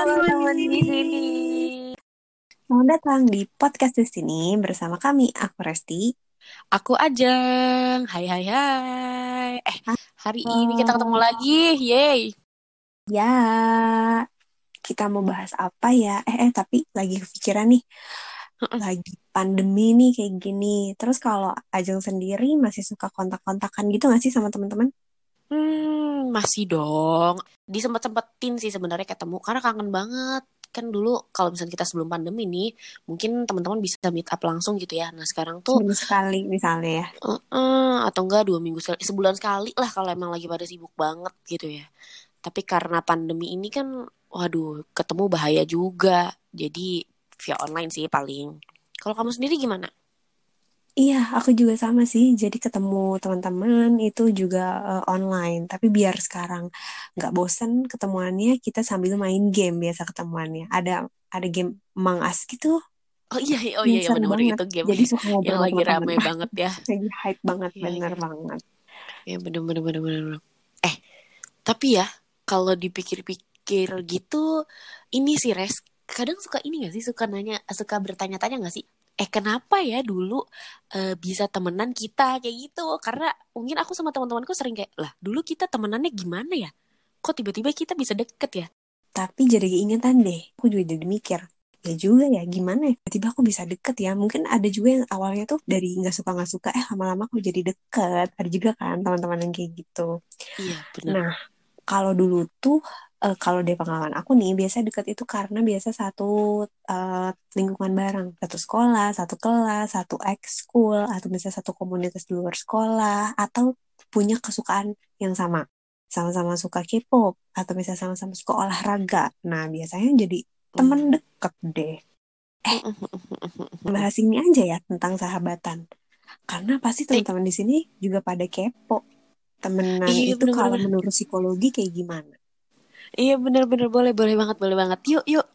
teman-teman di sini. Selamat datang di podcast di sini bersama kami, aku Resti. Aku Ajeng. Hai hai hai. Eh, hari ini kita ketemu lagi. Yeay. Ya, kita mau bahas apa ya? Eh, eh tapi lagi kepikiran nih. Lagi pandemi nih kayak gini. Terus kalau Ajeng sendiri masih suka kontak-kontakan gitu gak sih sama teman-teman? Hmm, masih dong. Disempet-sempetin sih sebenarnya ketemu karena kangen banget. Kan dulu kalau misalnya kita sebelum pandemi nih, mungkin teman-teman bisa meet up langsung gitu ya. Nah sekarang tuh Seminggu sekali misalnya ya. uh-uh, atau enggak dua minggu sekali, sebulan sekali lah kalau emang lagi pada sibuk banget gitu ya. Tapi karena pandemi ini kan, waduh, ketemu bahaya juga. Jadi via online sih paling. Kalau kamu sendiri gimana? Iya, aku juga sama sih. Jadi ketemu teman-teman itu juga eh, online. Tapi biar sekarang nggak bosen ketemuannya, kita sambil main game biasa ketemuannya. Ada ada game Among Us gitu. Oh iya, oh iya, iya banget. itu game Jadi suka ngobrol yang sama lagi rame banget ya. Lagi hype banget, Iya, bener iya. banget. Ya bener-bener. Eh, tapi ya kalau dipikir-pikir gitu, ini sih Res, kadang suka ini gak sih, suka nanya, suka bertanya-tanya gak sih? Eh kenapa ya dulu eh, bisa temenan kita kayak gitu? Karena mungkin aku sama teman-temanku sering kayak, lah dulu kita temenannya gimana ya? Kok tiba-tiba kita bisa deket ya? Tapi jadi ingetan deh. Aku juga jadi mikir. Ya juga ya, gimana ya? Tiba-tiba aku bisa deket ya. Mungkin ada juga yang awalnya tuh dari nggak suka nggak suka, eh lama-lama aku jadi deket. Ada juga kan teman-teman yang kayak gitu. Iya bener. Nah, kalau dulu tuh eh, kalau dari pengalaman aku nih biasa deket itu karena biasa satu eh, lingkungan bareng, satu sekolah, satu kelas, satu ekskul, atau misalnya satu komunitas di luar sekolah, atau punya kesukaan yang sama, sama-sama suka K-pop, atau misalnya sama-sama suka olahraga. Nah, biasanya jadi temen deket deh. Bahas ini aja ya tentang sahabatan. Karena pasti teman-teman di sini juga pada kepo. Temenan Iya, itu kalau bener-bener. menurut psikologi kayak gimana? Iya bener-bener boleh, boleh banget, boleh banget. Yuk, yuk.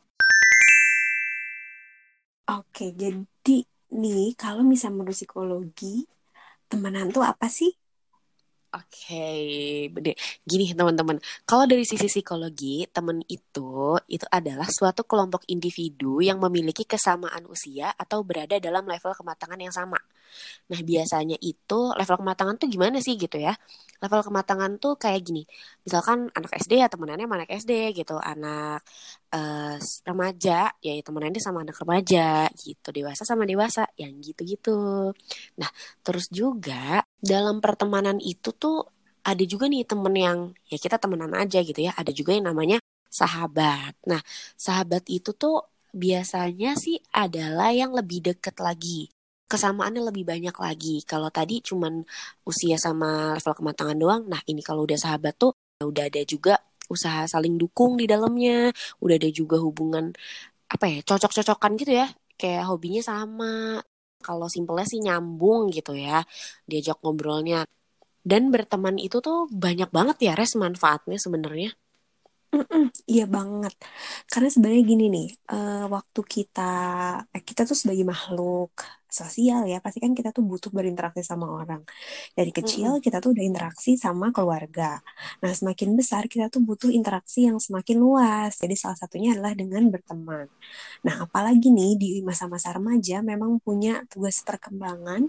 Oke, jadi nih kalau misalnya menurut psikologi, temenan tuh apa sih? Oke, bede. Gini teman-teman, kalau dari sisi psikologi, teman itu itu adalah suatu kelompok individu yang memiliki kesamaan usia atau berada dalam level kematangan yang sama. Nah, biasanya itu level kematangan tuh gimana sih gitu ya? Level kematangan tuh kayak gini. Misalkan anak SD ya temenannya anak SD gitu, anak eh, remaja ya temenannya sama anak remaja gitu, dewasa sama dewasa, yang gitu-gitu. Nah, terus juga dalam pertemanan itu tuh ada juga nih temen yang ya kita temenan aja gitu ya. Ada juga yang namanya sahabat. Nah, sahabat itu tuh biasanya sih adalah yang lebih deket lagi. Kesamaannya lebih banyak lagi. Kalau tadi cuman usia sama level kematangan doang. Nah, ini kalau udah sahabat tuh udah ada juga usaha saling dukung di dalamnya. Udah ada juga hubungan apa ya, cocok-cocokan gitu ya. Kayak hobinya sama. Kalau simpelnya sih nyambung gitu ya. Diajak ngobrolnya. Dan berteman itu tuh banyak banget ya res manfaatnya sebenarnya. Mm-mm, iya banget. Karena sebenarnya gini nih, eh, waktu kita eh, kita tuh sebagai makhluk sosial ya, pasti kan kita tuh butuh berinteraksi sama orang. Dari kecil kita tuh udah interaksi sama keluarga. Nah, semakin besar kita tuh butuh interaksi yang semakin luas. Jadi salah satunya adalah dengan berteman. Nah, apalagi nih di masa-masa remaja memang punya tugas perkembangan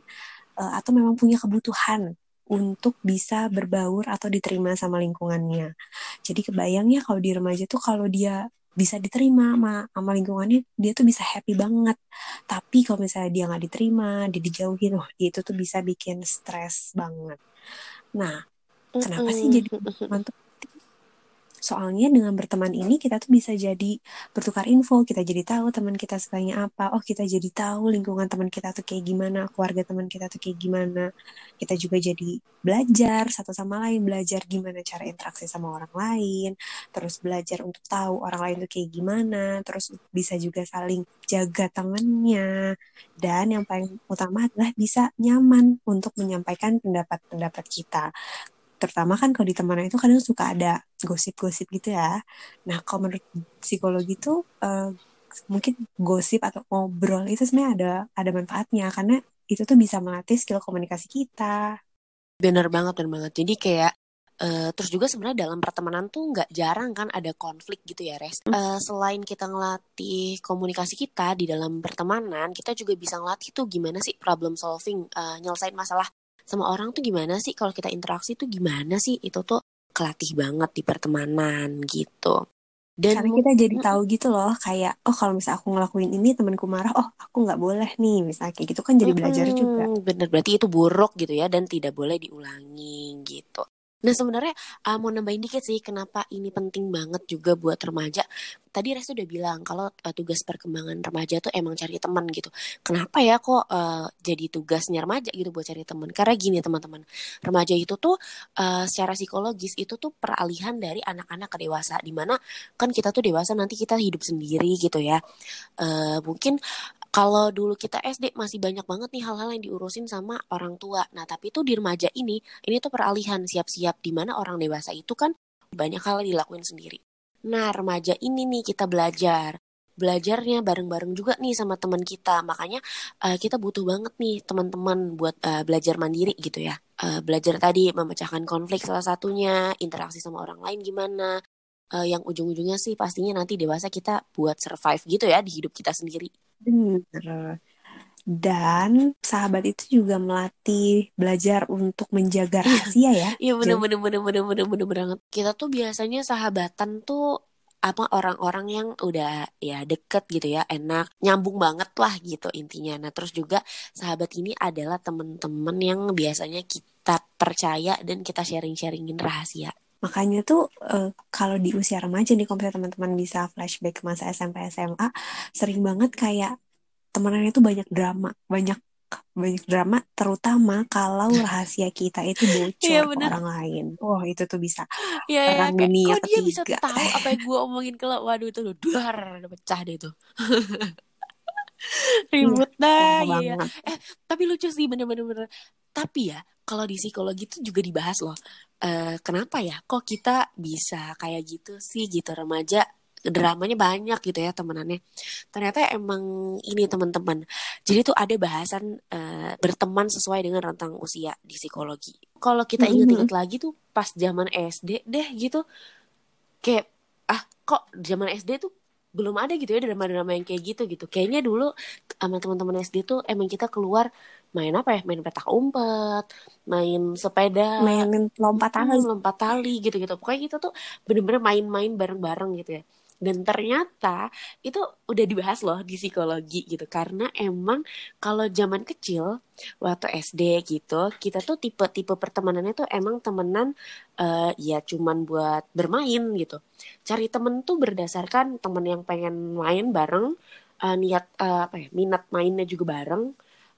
eh, atau memang punya kebutuhan untuk bisa berbaur atau diterima sama lingkungannya. Jadi kebayang ya kalau di remaja tuh kalau dia bisa diterima sama, sama lingkungannya, dia tuh bisa happy banget. Tapi kalau misalnya dia nggak diterima, dia dijauhin, wah itu tuh bisa bikin stres banget. Nah, kenapa sih jadi penting? Soalnya dengan berteman ini kita tuh bisa jadi bertukar info, kita jadi tahu teman kita sukanya apa, oh kita jadi tahu lingkungan teman kita tuh kayak gimana, keluarga teman kita tuh kayak gimana. Kita juga jadi belajar satu sama lain, belajar gimana cara interaksi sama orang lain, terus belajar untuk tahu orang lain tuh kayak gimana, terus bisa juga saling jaga tangannya, dan yang paling utama adalah bisa nyaman untuk menyampaikan pendapat-pendapat kita terutama kan kalau di teman itu kadang suka ada gosip-gosip gitu ya. Nah, kalau menurut psikologi itu uh, mungkin gosip atau ngobrol itu sebenarnya ada ada manfaatnya karena itu tuh bisa melatih skill komunikasi kita. Bener banget, bener banget. Jadi kayak Uh, terus juga sebenarnya dalam pertemanan tuh nggak jarang kan ada konflik gitu ya res. Uh, selain kita ngelatih komunikasi kita di dalam pertemanan, kita juga bisa ngelatih tuh gimana sih problem solving, uh, nyelesain masalah sama orang tuh gimana sih kalau kita interaksi tuh gimana sih itu tuh kelatih banget di pertemanan gitu. Dan Karena kita jadi tahu gitu loh, kayak oh kalau misalnya aku ngelakuin ini temanku marah, oh aku nggak boleh nih, misalnya kayak gitu kan jadi belajar juga. Bener berarti itu buruk gitu ya dan tidak boleh diulangi gitu. Nah sebenarnya uh, mau nambahin dikit sih kenapa ini penting banget juga buat remaja. Tadi Restu udah bilang kalau uh, tugas perkembangan remaja tuh emang cari teman gitu. Kenapa ya kok uh, jadi tugasnya remaja gitu buat cari teman? Karena gini teman-teman, remaja itu tuh uh, secara psikologis itu tuh peralihan dari anak-anak ke dewasa. Di mana kan kita tuh dewasa nanti kita hidup sendiri gitu ya. Uh, mungkin kalau dulu kita SD masih banyak banget nih hal-hal yang diurusin sama orang tua. Nah, tapi tuh di remaja ini, ini tuh peralihan siap-siap di mana orang dewasa itu kan banyak hal yang dilakuin sendiri. Nah, remaja ini nih kita belajar. Belajarnya bareng-bareng juga nih sama teman kita. Makanya uh, kita butuh banget nih teman-teman buat uh, belajar mandiri gitu ya. Uh, belajar tadi memecahkan konflik salah satunya, interaksi sama orang lain gimana. Uh, yang ujung-ujungnya sih pastinya nanti dewasa kita buat survive gitu ya di hidup kita sendiri. Bener. Dan sahabat itu juga melatih belajar untuk menjaga rahasia ya. Iya bener bener bener bener bener bener banget. Kita tuh biasanya sahabatan tuh apa orang-orang yang udah ya deket gitu ya enak nyambung banget lah gitu intinya nah terus juga sahabat ini adalah temen-temen yang biasanya kita percaya dan kita sharing-sharingin rahasia Makanya tuh uh, kalau di usia remaja nih, kalau teman-teman bisa flashback ke masa SMP SMA, sering banget kayak temenannya tuh banyak drama, banyak banyak drama, terutama kalau rahasia kita itu bocor yeah, ke orang lain. Wah oh, itu tuh bisa iya, perang yeah, dunia kok ketiga. dia bisa tahu apa yang gue omongin kalau waduh itu udah pecah deh itu. Ribut dah, ya, ya. Eh, tapi lucu sih bener-bener. Tapi ya, kalau di psikologi itu juga dibahas loh. Uh, kenapa ya kok kita bisa kayak gitu sih gitu remaja dramanya banyak gitu ya temenannya. Ternyata emang ini teman-teman. Jadi tuh ada bahasan uh, berteman sesuai dengan rentang usia di psikologi. Kalau kita inget-inget mm -hmm. lagi tuh pas zaman SD deh gitu. Kayak ah kok zaman SD tuh belum ada gitu ya drama-drama yang kayak gitu gitu. Kayaknya dulu sama teman-teman SD tuh emang kita keluar main apa ya? Main petak umpet main sepeda. Main lompat tali. lompat tali gitu gitu pokoknya kita tuh bener-bener main-main bareng-bareng gitu ya dan ternyata itu udah dibahas loh di psikologi gitu. Karena emang kalau zaman kecil waktu SD gitu kita tuh tipe-tipe pertemanannya tuh emang temenan uh, ya cuman buat bermain gitu. Cari temen tuh berdasarkan temen yang pengen main bareng uh, niat uh, apa ya minat mainnya juga bareng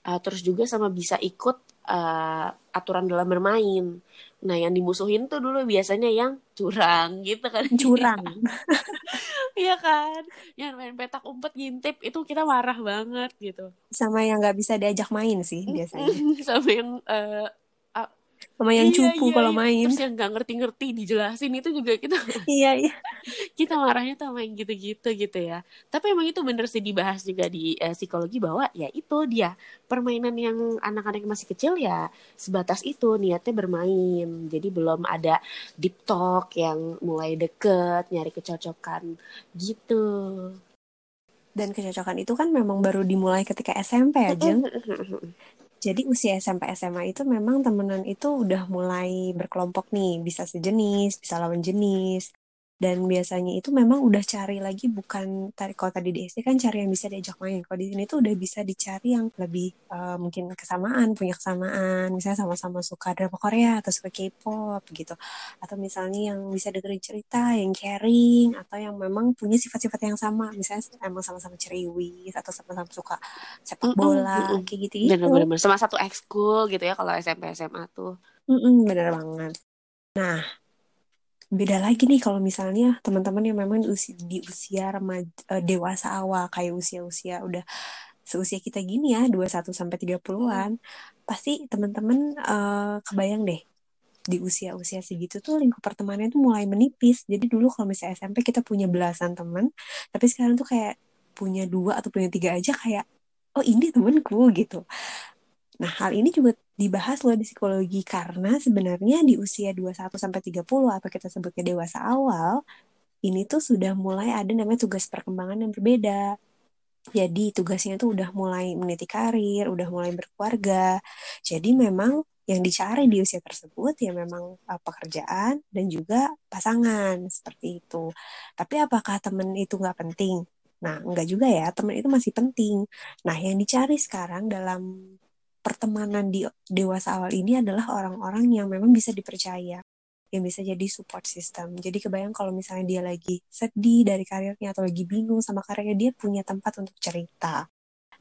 uh, terus juga sama bisa ikut uh, aturan dalam bermain. Nah, yang dimusuhin tuh dulu biasanya yang curang gitu kan. Curang. Iya kan? Yang main petak umpet ngintip itu kita marah banget gitu. Sama yang nggak bisa diajak main sih biasanya. sama yang uh, sama yang iya, cupu iya, kalau iya. main. Terus yang nggak ngerti-ngerti dijelasin itu juga kita iya iya. Kita marahnya tuh main gitu-gitu gitu ya. Tapi emang itu bener sih dibahas juga di eh, psikologi bahwa ya itu dia permainan yang anak-anak masih kecil ya sebatas itu niatnya bermain. Jadi belum ada deep talk yang mulai deket nyari kecocokan gitu. Dan kecocokan itu kan memang baru dimulai ketika SMP ya Jeng jadi usia SMP SMA itu memang temenan itu udah mulai berkelompok nih, bisa sejenis, bisa lawan jenis dan biasanya itu memang udah cari lagi bukan tadi kalau tadi di SD kan cari yang bisa diajak main. Kalau di sini tuh udah bisa dicari yang lebih uh, mungkin kesamaan punya kesamaan. Misalnya sama-sama suka drama Korea atau suka K-pop gitu. Atau misalnya yang bisa dengerin cerita yang caring atau yang memang punya sifat-sifat yang sama. Misalnya emang sama-sama ceriwis atau sama-sama suka sepak bola mm -mm, kayak gitu gitu bener-bener. Sama satu ekskul gitu ya kalau SMP SMA tuh. Mm -mm, bener banget. Nah beda lagi nih kalau misalnya teman-teman yang memang di usia, di usia remaja uh, dewasa awal kayak usia-usia udah seusia kita gini ya 21 sampai 30-an pasti teman-teman uh, kebayang deh di usia-usia segitu tuh lingkup pertemanan itu mulai menipis. Jadi dulu kalau misalnya SMP kita punya belasan teman, tapi sekarang tuh kayak punya dua atau punya tiga aja kayak oh ini temenku gitu. Nah, hal ini juga dibahas loh di psikologi karena sebenarnya di usia 21 sampai 30 atau kita sebutnya dewasa awal, ini tuh sudah mulai ada namanya tugas perkembangan yang berbeda. Jadi tugasnya tuh udah mulai meniti karir, udah mulai berkeluarga. Jadi memang yang dicari di usia tersebut ya memang uh, pekerjaan dan juga pasangan seperti itu. Tapi apakah temen itu nggak penting? Nah, enggak juga ya, temen itu masih penting. Nah, yang dicari sekarang dalam pertemanan di dewasa awal ini adalah orang-orang yang memang bisa dipercaya yang bisa jadi support system. Jadi kebayang kalau misalnya dia lagi sedih dari karirnya atau lagi bingung sama karirnya, dia punya tempat untuk cerita.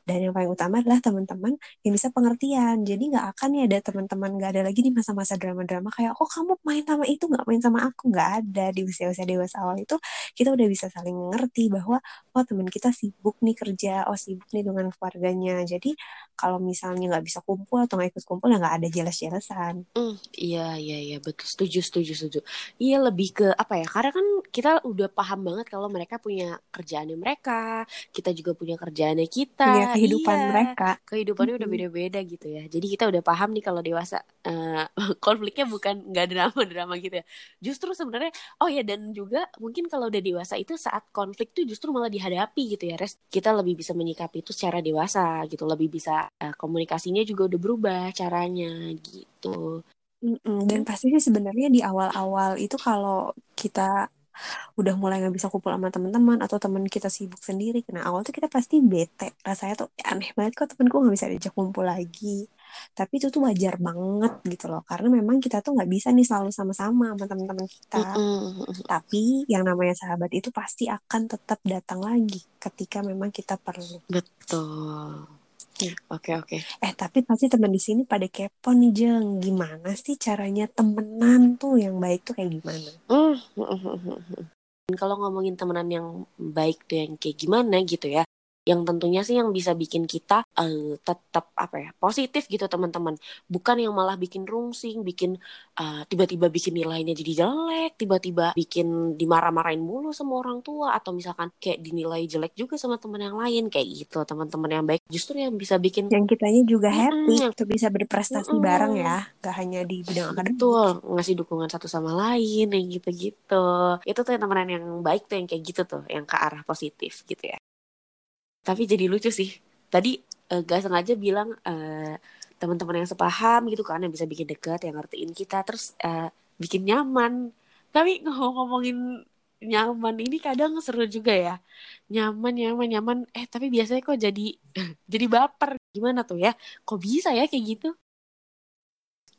Dan yang paling utama adalah teman-teman yang bisa pengertian. Jadi nggak akan nih ada teman-teman nggak ada lagi di masa-masa drama-drama kayak oh kamu main sama itu nggak main sama aku nggak ada di usia-usia dewasa awal itu kita udah bisa saling mengerti bahwa oh teman kita sibuk nih kerja, oh sibuk nih dengan keluarganya. Jadi kalau misalnya nggak bisa kumpul atau nggak ikut kumpul ya nggak ada jelas-jelasan. Mm, iya iya iya betul setuju setuju setuju. Iya lebih ke apa ya? Karena kan kita udah paham banget kalau mereka punya kerjaannya mereka, kita juga punya kerjaannya kita. Punya kehidupan iya, mereka. Kehidupannya udah beda-beda gitu ya. Jadi kita udah paham nih kalau dewasa uh, konfliknya bukan nggak drama-drama gitu ya. Justru sebenarnya oh ya dan juga mungkin kalau udah dewasa itu saat konflik tuh justru malah dihadapi gitu ya. Res kita lebih bisa menyikapi itu secara dewasa gitu, lebih bisa uh, komunikasinya juga udah berubah caranya gitu. Mm-mm. Dan pasti sih sebenarnya di awal-awal itu kalau kita udah mulai nggak bisa kumpul sama teman-teman atau teman kita sibuk sendiri. Kena awal tuh kita pasti bete. Rasanya tuh aneh banget kok temenku nggak bisa diajak kumpul lagi. Tapi itu tuh wajar banget gitu loh. Karena memang kita tuh nggak bisa nih selalu sama-sama sama teman-teman kita. Tapi yang namanya sahabat itu pasti akan tetap datang lagi ketika memang kita perlu. Betul Oke oke. Eh tapi pasti teman di sini pada kepo nih Jeng, gimana sih caranya temenan tuh yang baik tuh kayak gimana? Mm. Kalau ngomongin temenan yang baik tuh yang kayak gimana gitu ya, yang tentunya sih yang bisa bikin kita uh, tetap apa ya positif gitu teman-teman. Bukan yang malah bikin rungsing bikin uh, tiba-tiba bikin nilainya jadi jelek tiba-tiba bikin dimarah-marahin mulu sama orang tua atau misalkan kayak dinilai jelek juga sama teman yang lain kayak gitu teman-teman yang baik. Justru yang bisa bikin yang kitanya juga happy mm, untuk bisa berprestasi mm, bareng ya gak hanya di bidang akademik. Betul ngasih dukungan satu sama lain yang gitu-gitu. Itu tuh teman yang baik tuh yang kayak gitu tuh yang ke arah positif gitu ya tapi jadi lucu sih. Tadi uh, gak sengaja bilang uh, teman-teman yang sepaham gitu kan yang bisa bikin dekat yang ngertiin kita terus uh, bikin nyaman. Tapi ngomongin nyaman ini kadang seru juga ya. Nyaman nyaman nyaman. Eh tapi biasanya kok jadi jadi baper. Gimana tuh ya? Kok bisa ya kayak gitu?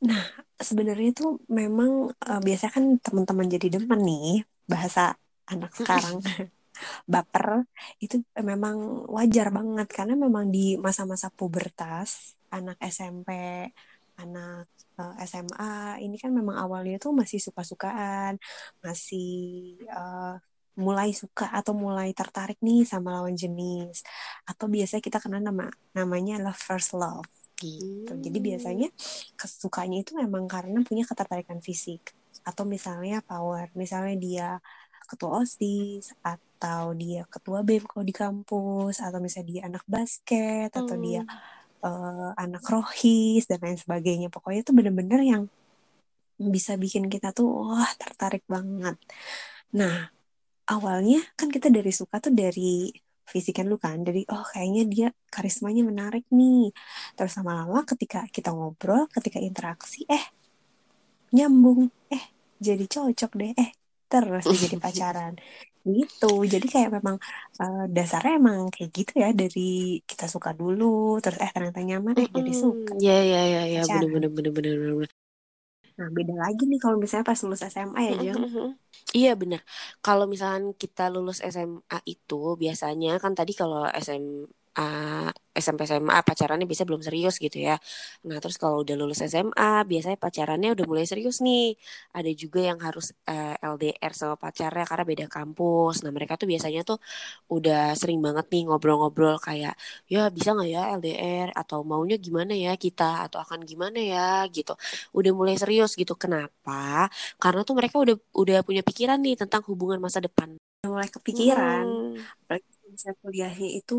Nah sebenarnya tuh memang uh, biasanya kan teman-teman jadi demen nih bahasa anak sekarang baper itu memang wajar banget. Karena memang di masa-masa pubertas anak SMP anak uh, eh, SMA ini kan memang awalnya tuh masih suka-sukaan masih uh, mulai suka atau mulai tertarik nih sama lawan jenis. Atau biasanya kita kenal nama namanya love first love gitu. Hmm. jadi biasanya kesukanya itu memang karena punya ketertarikan fisik atau misalnya power. Misalnya dia ketua OSIS atau dia ketua BEM kalau di kampus atau misalnya dia anak basket hmm. atau dia uh, anak rohis dan lain sebagainya. Pokoknya itu bener-bener yang bisa bikin kita tuh wah tertarik banget. Nah awalnya kan kita dari suka tuh dari fisikan lu kan dari oh kayaknya dia karismanya menarik nih. Terus lama-lama ketika kita ngobrol ketika interaksi eh nyambung eh jadi cocok deh eh terus jadi pacaran. Gitu. Jadi kayak memang uh, dasarnya emang kayak gitu ya dari kita suka dulu terus eh ternyata nyaman eh jadi suka ya ya ya ya. bener bener bener bener bener nah beda lagi nih kalau misalnya pas lulus SMA ya Jeng iya bener. Kalau misalnya kita lulus SMA itu biasanya kan tadi kalau SMA SMP SMA pacarannya bisa belum serius gitu ya. Nah terus kalau udah lulus SMA biasanya pacarannya udah mulai serius nih. Ada juga yang harus uh, eh, LDR sama pacarnya karena beda kampus. Nah mereka tuh biasanya tuh udah sering banget nih ngobrol-ngobrol kayak ya bisa nggak ya LDR atau maunya gimana ya kita atau akan gimana ya gitu. Udah mulai serius gitu. Kenapa? Karena tuh mereka udah udah punya pikiran nih tentang hubungan masa depan. Mulai kepikiran. Hmm bisa kuliahnya itu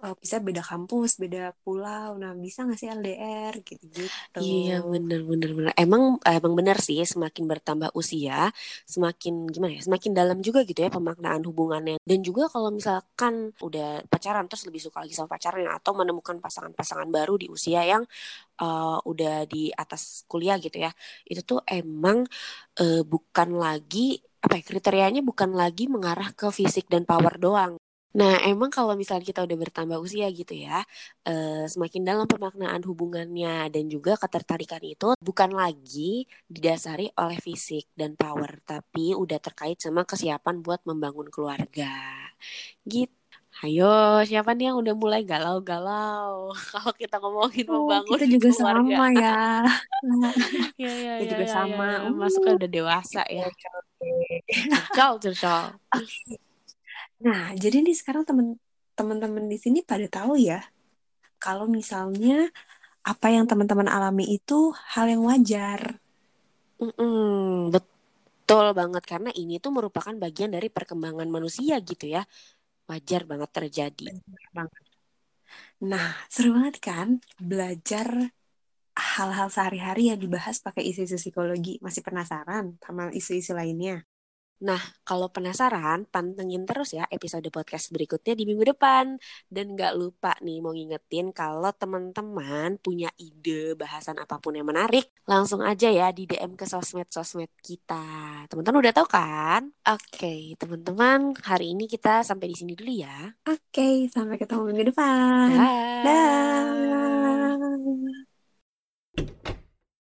uh, bisa beda kampus, beda pulau. Nah, bisa nggak sih LDR gitu-gitu? Iya, bener bener bener. Emang emang bener sih semakin bertambah usia, semakin gimana ya? Semakin dalam juga gitu ya pemaknaan hubungannya. Dan juga kalau misalkan udah pacaran terus lebih suka lagi sama pacarnya atau menemukan pasangan-pasangan baru di usia yang uh, udah di atas kuliah gitu ya. Itu tuh emang uh, bukan lagi apa ya kriterianya bukan lagi mengarah ke fisik dan power doang. Nah, emang kalau misalnya kita udah bertambah usia gitu ya, uh, semakin dalam pemaknaan hubungannya dan juga ketertarikan itu bukan lagi didasari oleh fisik dan power, tapi udah terkait sama kesiapan buat membangun keluarga. Gitu. Ayo, siapa nih yang udah mulai galau-galau? Kalau kita ngomongin oh, membangun kita juga keluarga. sama ya. Iya, iya, iya. juga ya, sama. Ya, ya. Masuknya udah dewasa ya. Cercal, cercal. Nah, jadi nih sekarang temen teman-teman di sini pada tahu ya, kalau misalnya apa yang teman-teman alami itu hal yang wajar. Mm -mm, betul banget karena ini tuh merupakan bagian dari perkembangan manusia gitu ya wajar banget terjadi. Nah, seru banget kan belajar hal-hal sehari-hari yang dibahas pakai isu-isu psikologi. Masih penasaran sama isu-isu lainnya? Nah, kalau penasaran, pantengin terus ya episode podcast berikutnya di minggu depan. Dan gak lupa nih mau ngingetin kalau teman-teman punya ide bahasan apa pun yang menarik, langsung aja ya di DM ke sosmed-sosmed kita. Teman-teman udah tahu kan? Oke, okay, teman-teman, hari ini kita sampai di sini dulu ya. Oke, okay, sampai ketemu minggu depan. Bye. Bye.